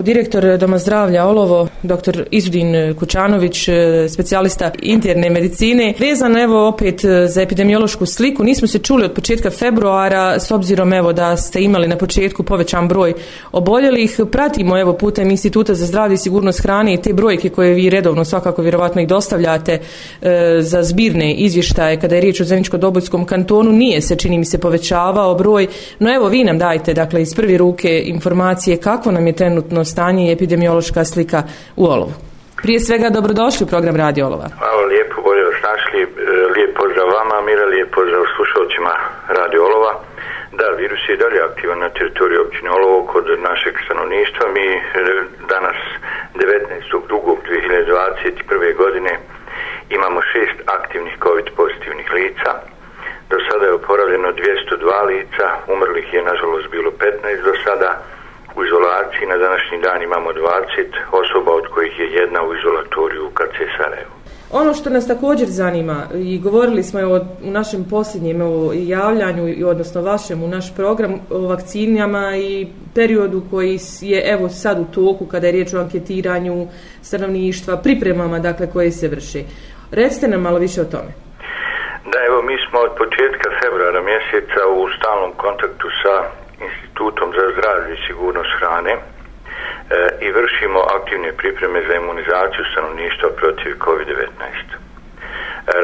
Direktor Doma zdravlja Olovo, dr. Izudin Kučanović, e, specijalista interne medicine. Vezan evo opet e, za epidemiološku sliku, nismo se čuli od početka februara, s obzirom evo da ste imali na početku povećan broj oboljelih. Pratimo evo putem Instituta za zdravlje i sigurnost hrane i te brojke koje vi redovno svakako vjerovatno ih dostavljate e, za zbirne izvještaje kada je riječ o Zeničko-Dobojskom kantonu. Nije se, čini mi se, povećavao broj, no evo vi nam dajte dakle iz prve ruke informacije kako nam je trenutno stanje i epidemiološka slika u Olovu. Prije svega dobrodošli u program Radio Olova. Hvala lijepo, bolje vas našli. E, lijep pozdrav vama, Mira, lijep pozdrav slušalcima Radio Olova. Da, virus je dalje aktivan na teritoriju općine Olovo kod našeg stanovništva. Mi e, danas 19.2.2021. godine imamo šest aktivnih COVID pozitivnih lica. Do sada je oporavljeno 202 lica, umrlih je nažalost bilo 15 do sada. U izolaciji na današnji dan imamo 20 osoba od kojih je jedna u izolatoriju u KC Sarajevo. Ono što nas također zanima i govorili smo evo, u našem posljednjem evo, javljanju i odnosno vašem u naš program o vakcinama i periodu koji je evo sad u toku kada je riječ o anketiranju stanovništva, pripremama dakle koje se vrši. Recite nam malo više o tome. Da, evo mi smo od početka februara mjeseca u stalnom kontaktu sa Institutom za zdravlje i sigurnost hrane e, i vršimo aktivne pripreme za imunizaciju stanovništva protiv COVID-19. E,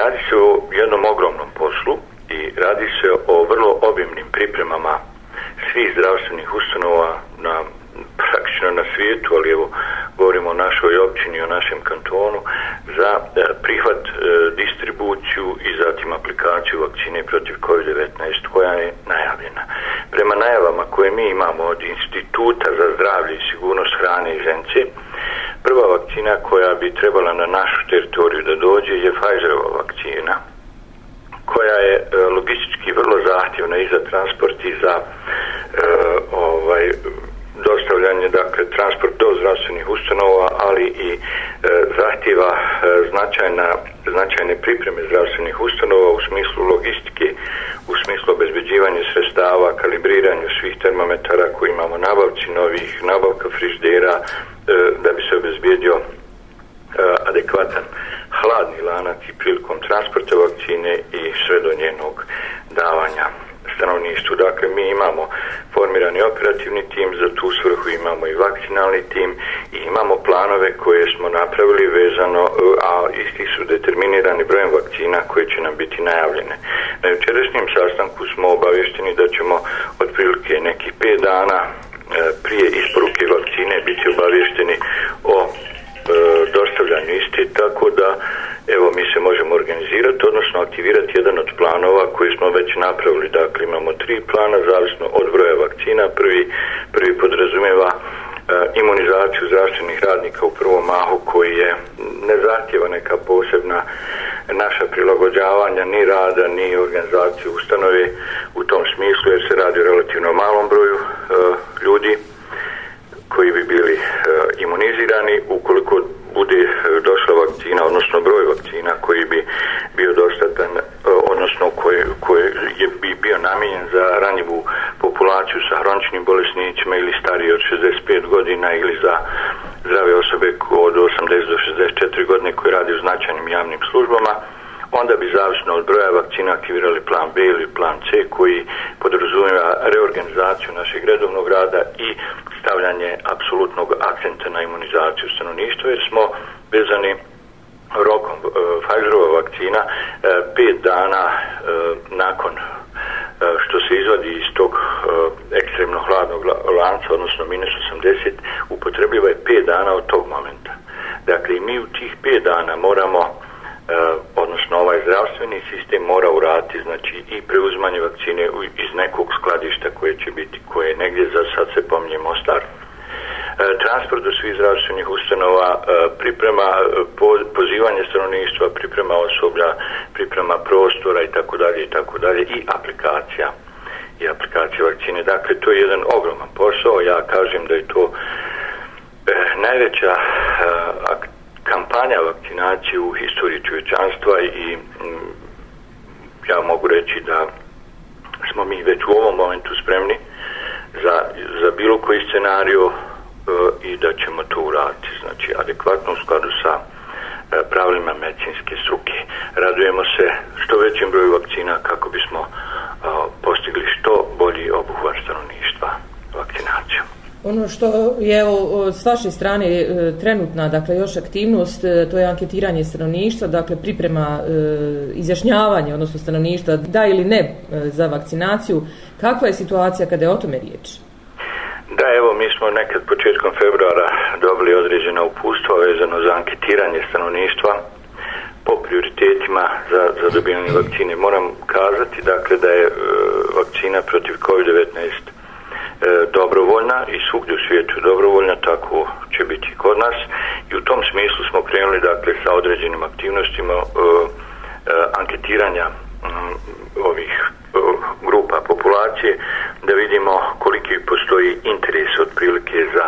radi se o jednom ogromnom poslu i radi se o vrlo obimnim pripremama svih zdravstvenih ustanova na praktično na svijetu, ali evo govorimo o našoj općini, o našem kantonu, za e, prihvat e, distribuciju i zatim aplikaciju vakcine protiv COVID-19 koja je najavljena. Prema najavama koje mi imamo od Instituta za zdravlje i sigurnost hrane i žence, prva vakcina koja bi trebala na našu teritoriju da dođe je Pfizerova vakcina, koja je e, logistički vrlo zahtjevna i za transport i za e, ovaj dostavljanje, dakle, transport do zdravstvenih ustanova, ali i e, zahtjeva e, značajna, značajne pripreme zdravstvenih ustanova u smislu logistike, u smislu obezbeđivanja sredstava, kalibriranju svih termometara koji imamo, nabavci novih, nabavka friždera, e, da bi se obezbedio e, adekvatan hladni lanac i prilikom transporta vakcine i sve do njenog davanja stanovništvu. Dakle, mi imamo formirani operativni tim, za tu svrhu imamo i vakcinalni tim i imamo planove koje smo napravili vezano, a isti su determinirani brojem vakcina koje će nam biti najavljene. Na jučerašnjem sastanku smo obavješteni da ćemo otprilike nekih 5 dana e, prije isporuke vakcine biti obavješteni o e, dostavljanju isti, tako da evo mi se možemo organizirati, odnosno aktivirati jedan od planova koji smo već napravili. Dakle, imamo tri plana, zavisno od broja vakcina. Prvi, prvi podrazumeva e, eh, imunizaciju zdravstvenih radnika u prvom mahu koji je ne zahtjeva neka posebna naša prilagođavanja ni rada ni organizaciju ustanove u tom smislu jer se radi o relativno malom broju e, ljudi koji bi bili e, imunizirani ukoliko bude eh, došla vakcina, odnosno broj vakcina koji bi bio dostatan, eh, odnosno koji, koji je bi bio namijenjen za ranjivu populaciju sa hroničnim bolesnicima ili stariji od 65 godina ili za zdrave osobe od 80 do 64 godine koji radi u značajnim javnim službama, onda bi zavisno od broja vakcina aktivirali plan B ili plan C koji podrazumijeva reorganizaciju našeg redovnog rada i stavljanje apsolutnog akcenta na imunizaciju stanovništva jer smo vezani rokom e, Pfizerova vakcina e, pet dana e, nakon e, što se izvadi iz tog e, ekstremno hladnog lanca, odnosno minus 80, upotrebljiva je pet dana od tog momenta. Dakle, mi u tih pet dana moramo E, odnosno ovaj zdravstveni sistem mora urati znači i preuzmanje vakcine iz nekog skladišta koje će biti koje negdje za sad se pomnje Mostar. E, transport do svih zdravstvenih ustanova e, priprema pozivanje stanovništva priprema osoblja priprema prostora i tako dalje i tako dalje i aplikacija. I aplikacija vakcine. Dakle to je jedan ogroman posao. Ja kažem da je to najveća kampanja vakcinacije u historiji čovječanstva i mm, ja mogu reći da smo mi već u ovom momentu spremni za, za bilo koji scenariju e, i da ćemo to uraditi, znači adekvatno u skladu sa e, pravilima medicinske struke. Radujemo se što većim broju vakcina kako bismo e, postigli što bolji obuhvat stanovništva vakcinacijom. Ono što je evo, s vaše strane e, trenutna, dakle još aktivnost, e, to je anketiranje stanovništva, dakle priprema e, izjašnjavanja, odnosno stanovništva da ili ne e, za vakcinaciju. Kakva je situacija kada je o tome riječ? Da, evo, mi smo nekad početkom februara dobili određena upustva vezano za anketiranje stanovništva po prioritetima za, za dobivanje vakcine. Moram kazati, dakle, da je e, vakcina protiv COVID-19 E, dobrovoljna i svugdje u svijetu dobrovoljna, tako će biti i kod nas i u tom smislu smo krenuli dakle sa određenim aktivnostima e, e, anketiranja m, ovih e, grupa populacije da vidimo koliki postoji interes otprilike za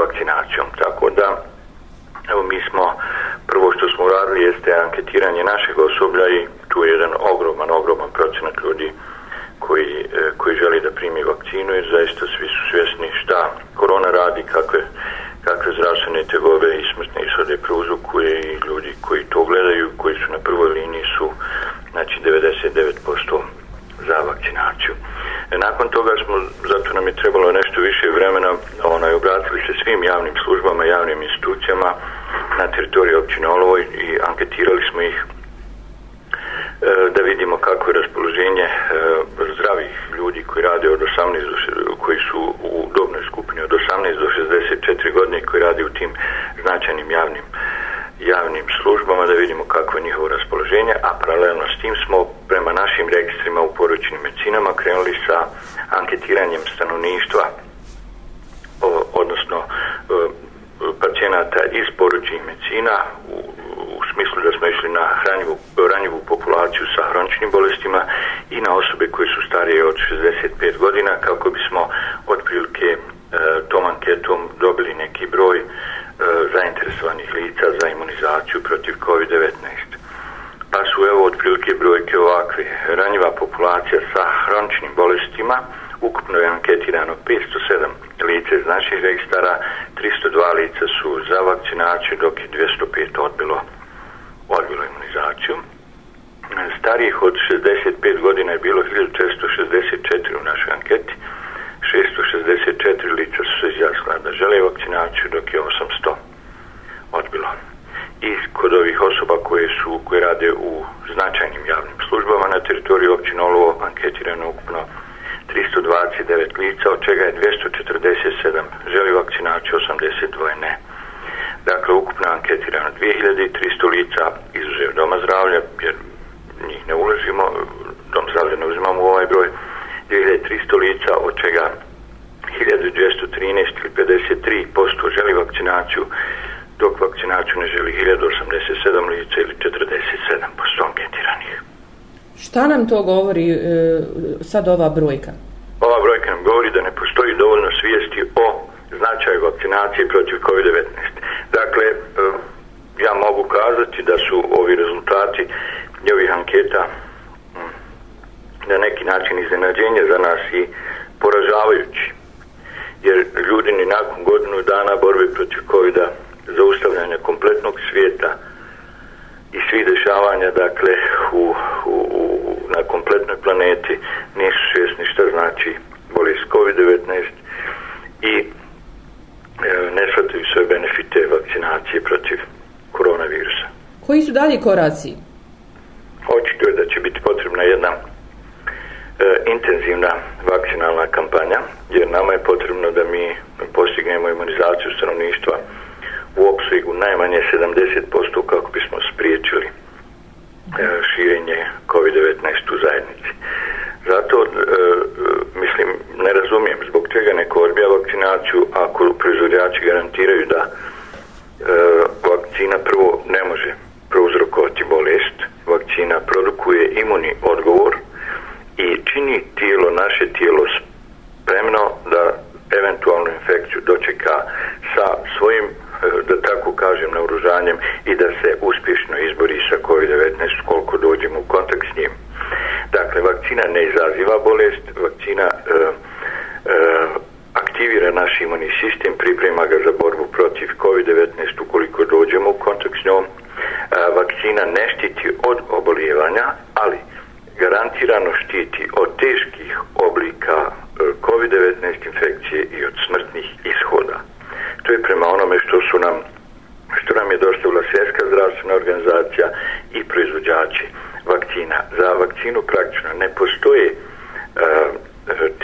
vakcinacijom. Tako da evo mi smo prvo što smo uradili jeste anketiranje našeg osoblja i tu je jedan ogroman, ogroman procenat ljudi koji, e, koji želi da primi vakcinu jer zaista svi su svjesni šta korona radi, kakve, kakve zdravstvene tegobe i smrtne ishode prouzukuje i ljudi koji to gledaju, koji su na prvoj liniji su znači 99% za vakcinaciju. E, nakon toga smo, zato nam je trebalo nešto više vremena, onaj, obratili se svim javnim službama, javnim institucijama na teritoriji općine Olovo i anketirali smo ih E, da vidimo kako je raspoloženje e, zdravih ljudi koji rade od 18 do, koji su u dobnoj skupini od 18 do 64 godine koji rade u tim značajnim javnim javnim službama da vidimo kako je njihovo raspoloženje, a paralelno s tim smo prema našim registrima u poručnim medicinama krenuli sa anketiranjem stanovništva odnosno e, pacijenata iz poručnih medicina u, u smislu da smo išli na hranjivu, ranjivu populaciju sa hroničnim bolestima i na osobe koje su starije od 65 godina kako bismo otprilike e, tom anketom dobili neki broj e, zainteresovanih lica za imunizaciju protiv COVID-19. Pa su evo otprilike brojke ovakve. Ranjiva populacija sa hroničnim bolestima ukupno je anketirano 507 lice iz naših registara, 302 lica su za vakcinaciju, dok je 205 odbilo odbilo imunizaciju. Starijih od 65 godina je bilo 1464 u našoj anketi. 664 lica su se izjasnila da žele vakcinaciju, dok je 800 odbilo. I kod ovih osoba koje su koje rade u značajnim javnim službama na teritoriju općine Olovo anketirano ukupno 329 lica, od čega je 247 želi vakcinaciju, 82 ne. Ukupno anketirano 2300 lica izuzev doma zdravlja, jer njih ne ulazimo, dom zdravlja ne uzimamo u ovaj broj, 2300 lica, od čega 1213 ili 53% želi vakcinaciju, dok vakcinaciju ne želi 1087 lica ili 47% anketiranih. Šta nam to govori e, sad ova brojka? Ova brojka nam govori da ne postoji dovoljno svijesti o značaju vakcinacije protiv COVID-19. Dakle, e, ja mogu kazati da su ovi rezultati i ovih anketa mm, na neki način iznenađenje za nas i poražavajući. Jer ljudi ni nakon godinu dana borbe protiv COVID-a zaustavljanja kompletnog svijeta i svih dešavanja dakle u, u, u, na kompletnoj planeti nisu svjesni šta znači bolest COVID-19 i e, ne shvataju sve benefite vakcinacije protiv koronavirusa. Koji su dalji koraci? Očito je da će biti potrebna jedna E, intenzivna vakcinalna kampanja, jer nama je potrebno da mi postignemo imunizaciju stanovništva u opsegu najmanje 70% kako bismo spriječili e, širenje COVID-19 u zajednici. Zato, e, e, mislim, ne razumijem zbog čega neko odbija vakcinaciju ako proizvodjači garantiraju da e, vakcina prvo ne može prouzrokovati bolest, vakcina produkuje imunni odgovor i čini tijelo, naše tijelo spremno da eventualnu infekciju dočeka sa svojim eh, da tako kažem, naoružanjem i da se uspješno izbori sa COVID-19 koliko dođemo u kontakt s njim. Dakle, vakcina ne izaziva bolest, vakcina e, e, aktivira naš imunni sistem, pripremi priprema ga za borbu protiv COVID-19 ukoliko dođemo u kontakt s njom. Vakcina ne štiti od obolijevanja, ali garantirano štiti od teških oblika e, COVID-19 infekcije i od smrtnih ishoda. To je prema onome što su nam što nam je dostavila svjetska zdravstvena organizacija i proizvođači vakcina. Za vakcinu praktično ne postoje e,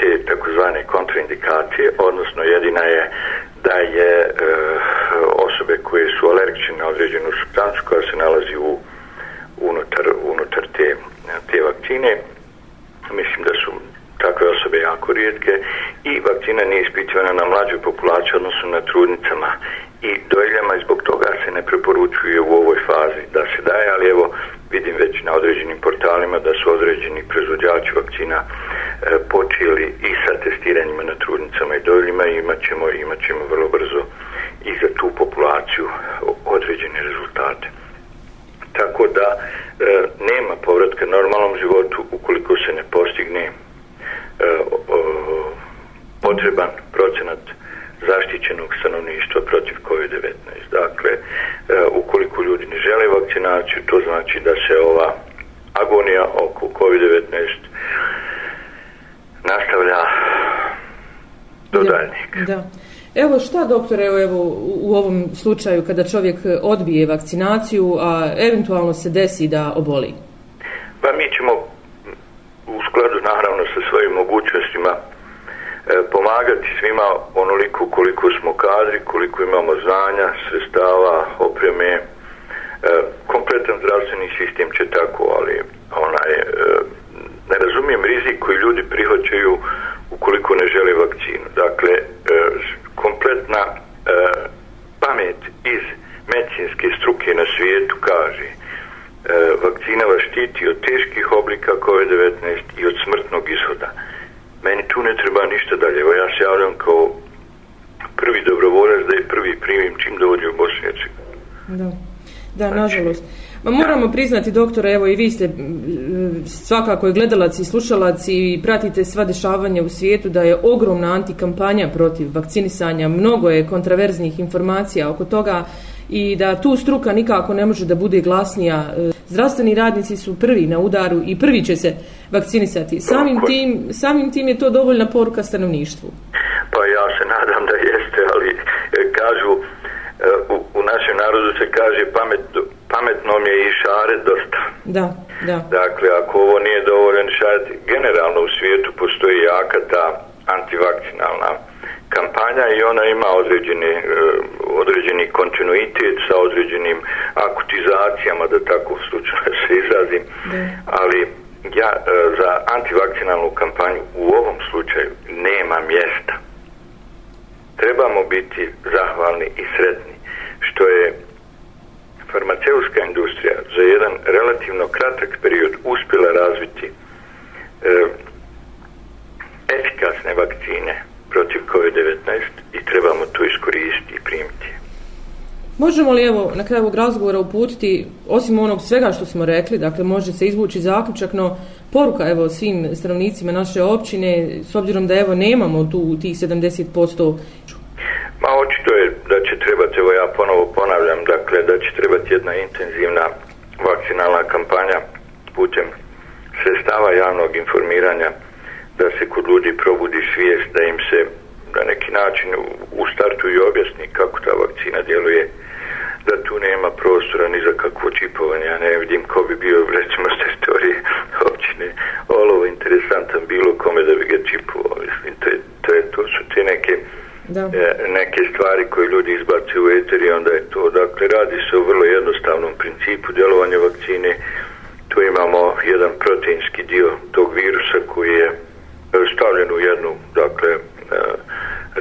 te takozvane kontraindikacije, odnosno jedina je da je e, osobe koje su alergične na određenu substancu koja se nalazi u unutar, unutar te, te vakcine. Mislim da su takve osobe jako rijetke i vakcina nije ispitivana na mlađoj populaciji odnosno na trudnicama i dojeljama i zbog toga se ne preporučuje u ovoj fazi da se daje, ali evo vidim već na određenim portalima da su određeni proizvođači vakcina e, počeli i sa testiranjima na trudnicama i dojljima i imat ćemo, imat ćemo vrlo brzo i za tu populaciju određene rezultate. Tako da e, nema povratka normalnom životu ukoliko se ne postigne e, o, potreban procenat zaštićenog stanovništva protiv COVID-19. Dakle, e, ukoliko ljudi ne žele vakcinaciju, to znači da se ova agonija oko COVID-19 nastavlja do da, daljnjeg. Da. Evo šta doktor, evo, evo u ovom slučaju kada čovjek odbije vakcinaciju, a eventualno se desi da oboli? Pa mi ćemo u skladu naravno sa svojim mogućnostima E, pomagati svima onoliko koliko smo kadri, koliko imamo znanja, sredstava, opreme. E, kompletan zdravstveni sistem će tako, ali onaj, e, ne razumijem rizik koji ljudi prihvaćaju ukoliko ne žele vakcinu. Dakle, kompletna pamet iz medicinske struke na svijetu kaže vakcina vas štiti od teških oblika COVID-19 i od smrtnog ishoda meni tu ne treba ništa dalje. Evo ja se javljam kao prvi dobrovoljac da je prvi primim čim dođe u Bosni Da, da, znači, nažalost. Ma moramo da. priznati, doktore, evo i vi ste svakako je gledalac i slušalac i pratite sva dešavanja u svijetu da je ogromna antikampanja protiv vakcinisanja, mnogo je kontraverznih informacija oko toga i da tu struka nikako ne može da bude glasnija. Zdravstveni radnici su prvi na udaru i prvi će se vakcinisati. Samim tim, samim tim je to dovoljna poruka stanovništvu. Pa ja se nadam da jeste, ali e, kažu, e, u, u našem narodu se kaže pamet, pametnom je i šare dosta. Da, da. Dakle, ako ovo nije dovoljen šaret, generalno u svijetu postoji jaka ta antivakcinalna kampanja i ona ima određeni, e, određeni kontinuitet sa određenim akutizacijama, da tako slučajno se izrazim, ali ja e, za antivakcinalnu kampanju u ovom slučaju nema mjesta. Trebamo biti zahvalni i sretni što je farmaceutska industrija za jedan relativno kratak period uspjela razviti e, efikasne vakcine protiv COVID-19 i trebamo to iskoristiti i primiti. Možemo li evo na kraju ovog razgovora uputiti, osim onog svega što smo rekli, dakle može se izvući zaključak, no poruka evo svim stanovnicima naše općine, s obzirom da evo nemamo tu tih 70%? Ma očito je da će trebati, evo ja ponovo ponavljam, dakle da će trebati jedna intenzivna vakcinalna kampanja putem sredstava javnog informiranja da se kod ljudi probudi svijest, da im se na neki način u startu i objasni kako ta vakcina djeluje, da tu nema prostora ni za kakvo čipovanje, ja ne vidim ko bi bio, recimo, s teritorije općine. Olovo interesantan bilo kome da bi ga čipovao, mislim, to, je, to, je, to su te neke da. E, neke stvari koje ljudi izbacuju u eter i onda je to, dakle, radi se o vrlo jednostavnom principu djelovanja vakcine, tu imamo jedan proteinski dio tog virusa koji je stavljen u jednu, dakle, e,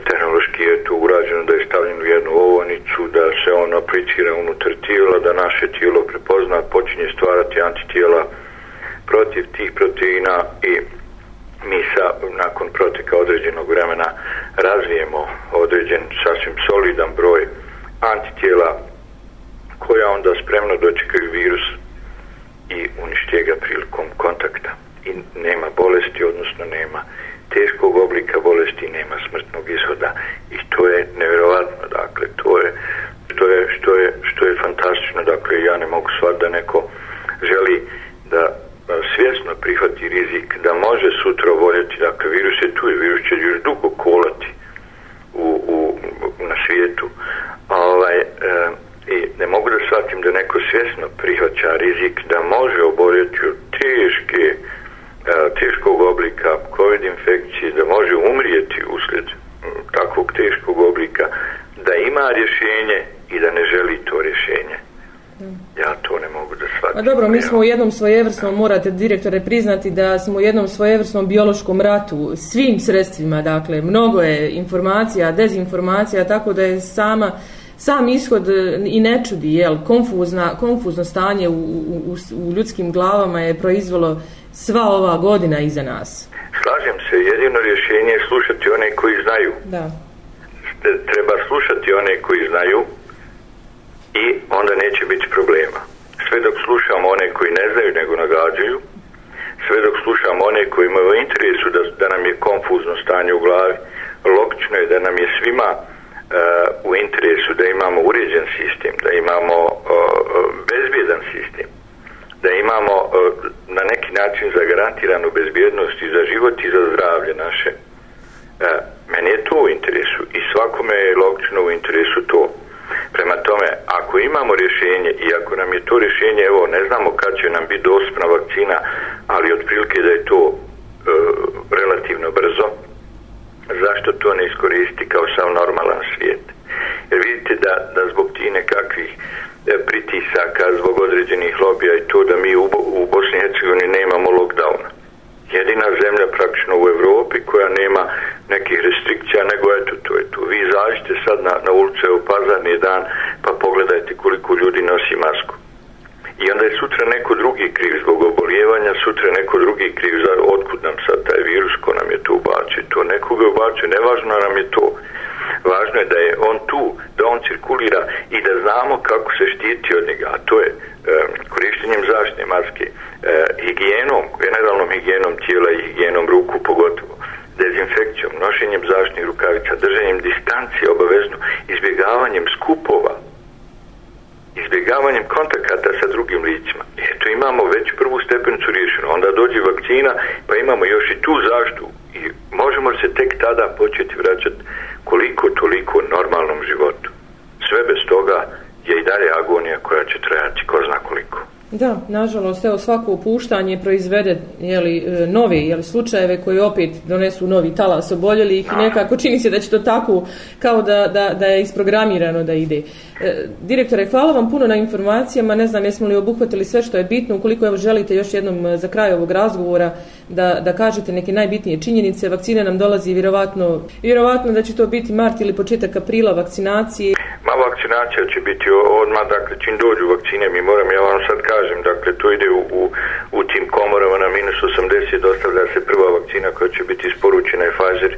tehnološki je to urađeno da je stavljen u jednu ovonicu, da se on aplicira unutar tijela, da naše tijelo prepozna, počinje stvarati antitijela protiv tih proteina i mi sa, nakon proteka određenog vremena razvijemo određen sasvim solidan broj antitijela koja onda spremno dočekaju virus i uništije ga prilikom kontakta. I nema bolesti, odnosno nema teškog oblika bolesti nema smrtnog ishoda. I to je nevjerovatno dakle to je što je, što je, što je fantastično. Dakle ja ne mogu svat da neko želi da svjesno prihvati rizik da može sutra voljeti dakle virus je tu i virus će još dugo kolati u, u, na svijetu. A ovaj, e, i ne mogu da shvatim da neko svjesno prihvaća rizik da može oboljeti od teške e, teškog COVID infekcije, da može umrijeti uslijed takvog teškog oblika, da ima rješenje i da ne želi to rješenje. Ja to ne mogu da shvatim. A dobro, mi smo u jednom svojevrsnom, morate direktore priznati da smo u jednom svojevrsnom biološkom ratu, svim sredstvima, dakle, mnogo je informacija, dezinformacija, tako da je sama sam ishod e, i ne čudi, jel, konfuzna, konfuzno stanje u, u, u ljudskim glavama je proizvalo sva ova godina iza nas. Slažem se, jedino rješenje je slušati one koji znaju. Da. Treba slušati one koji znaju i onda neće biti problema. Sve dok slušamo one koji ne znaju nego nagađaju, sve dok slušamo one koji imaju interesu da, da nam je konfuzno stanje u glavi, logično je da nam je svima uh, u interesu da imamo uređen sistem, da imamo uh, bezbjedan sistem, da imamo e, na neki način zagarantiranu bezbjednost i za život i za zdravlje naše. Mene meni je to u interesu i svakome je logično u interesu to. Prema tome, ako imamo rješenje i ako nam je to rješenje, evo, ne znamo kad će nam biti dostupna vakcina, ali otprilike da je to e, relativno brzo, zašto to ne iskoristi kao sav normalan svijet? Jer vidite da, da zbog ti nekakvih E, pritisaka, zbog određenih lobija i to da mi u, u Bosni i Hercegovini nemamo lockdowna. Jedina zemlja praktično u Evropi koja nema nekih restrikcija, nego eto, to je tu. Vi izađite sad na, na ulicu, evo pazarni dan, pa pogledajte koliko ljudi nosi masku. I onda je sutra neko drugi kriv zbog obolijevanja, sutra neko drugi kriv za otkud nam sad taj virus ko nam je tu ubačio. To nekoga ubačio, nevažno nam je to. Važno je da je on tu, da on cirkulira i da znamo kako se štiti od njega. A to je e, korištenjem zaštne maske, e, higijenom, generalnom higijenom tijela i higijenom ruku pogotovo dezinfekcijom, nošenjem zaštnih rukavica, držanjem distancije obavezno, izbjegavanjem skupova, izbjegavanjem kontakata sa drugim licima. Eto imamo već prvu stepenicu riješenu, onda dođe vakcina, pa imamo još i tu zaštu i možemo se tek tada početi vraćati koliko toliko normalnom životu. Sve bez toga je i dalje agonija koja će trajati ko zna koliko. Da, nažalost, evo svako opuštanje proizvede jeli, e, nove jeli, slučajeve koji opet donesu novi talas oboljelih i nekako čini se da će to tako kao da, da, da je isprogramirano da ide. E, direktore, hvala vam puno na informacijama, ne znam jesmo li obuhvatili sve što je bitno, ukoliko evo želite još jednom e, za kraj ovog razgovora da, da kažete neke najbitnije činjenice, vakcine nam dolazi vjerovatno, vjerovatno da će to biti mart ili početak aprila vakcinacije. Vakcinacija će biti odmah, dakle čim dođu vakcine, mi moram, ja vam sad kažem, dakle to ide u, u, u tim komorama na minus 80, dostavlja se prva vakcina koja će biti isporučena i Pfizer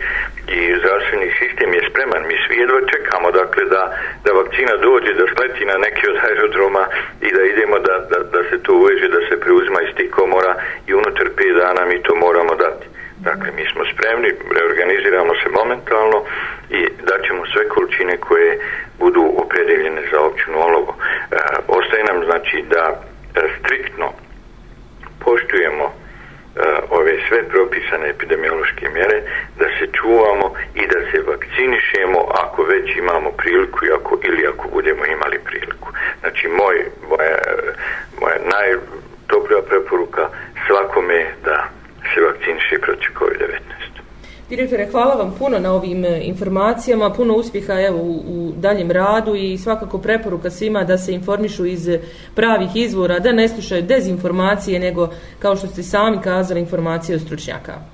i zdravstveni sistem je spreman, mi svi jedva čekamo, dakle da, da vakcina dođe, da sleti na neki od aerodroma i da idemo da, da, da se to uveže, da se preuzima iz tih komora i unutar 5 dana mi to moramo dati. Dakle, mi smo spremni, reorganiziramo se momentalno i daćemo sve količine koje budu opredeljene za općinu olovo. E, ostaje nam znači da e, striktno poštujemo e, ove propisane epidemiološke mjere, da se čuvamo i da se vakcinišemo ako već imamo priliku i ako, ili ako budemo imali priliku. Znači, moj, moja, moja najdobrija preporuka svakome da se vakciniše protiv COVID-19. Direktore, hvala vam puno na ovim e, informacijama, puno uspjeha evo, u, u daljem radu i svakako preporuka svima da se informišu iz pravih izvora, da ne slušaju dezinformacije, nego, kao što ste sami kazali, informacije od stručnjaka.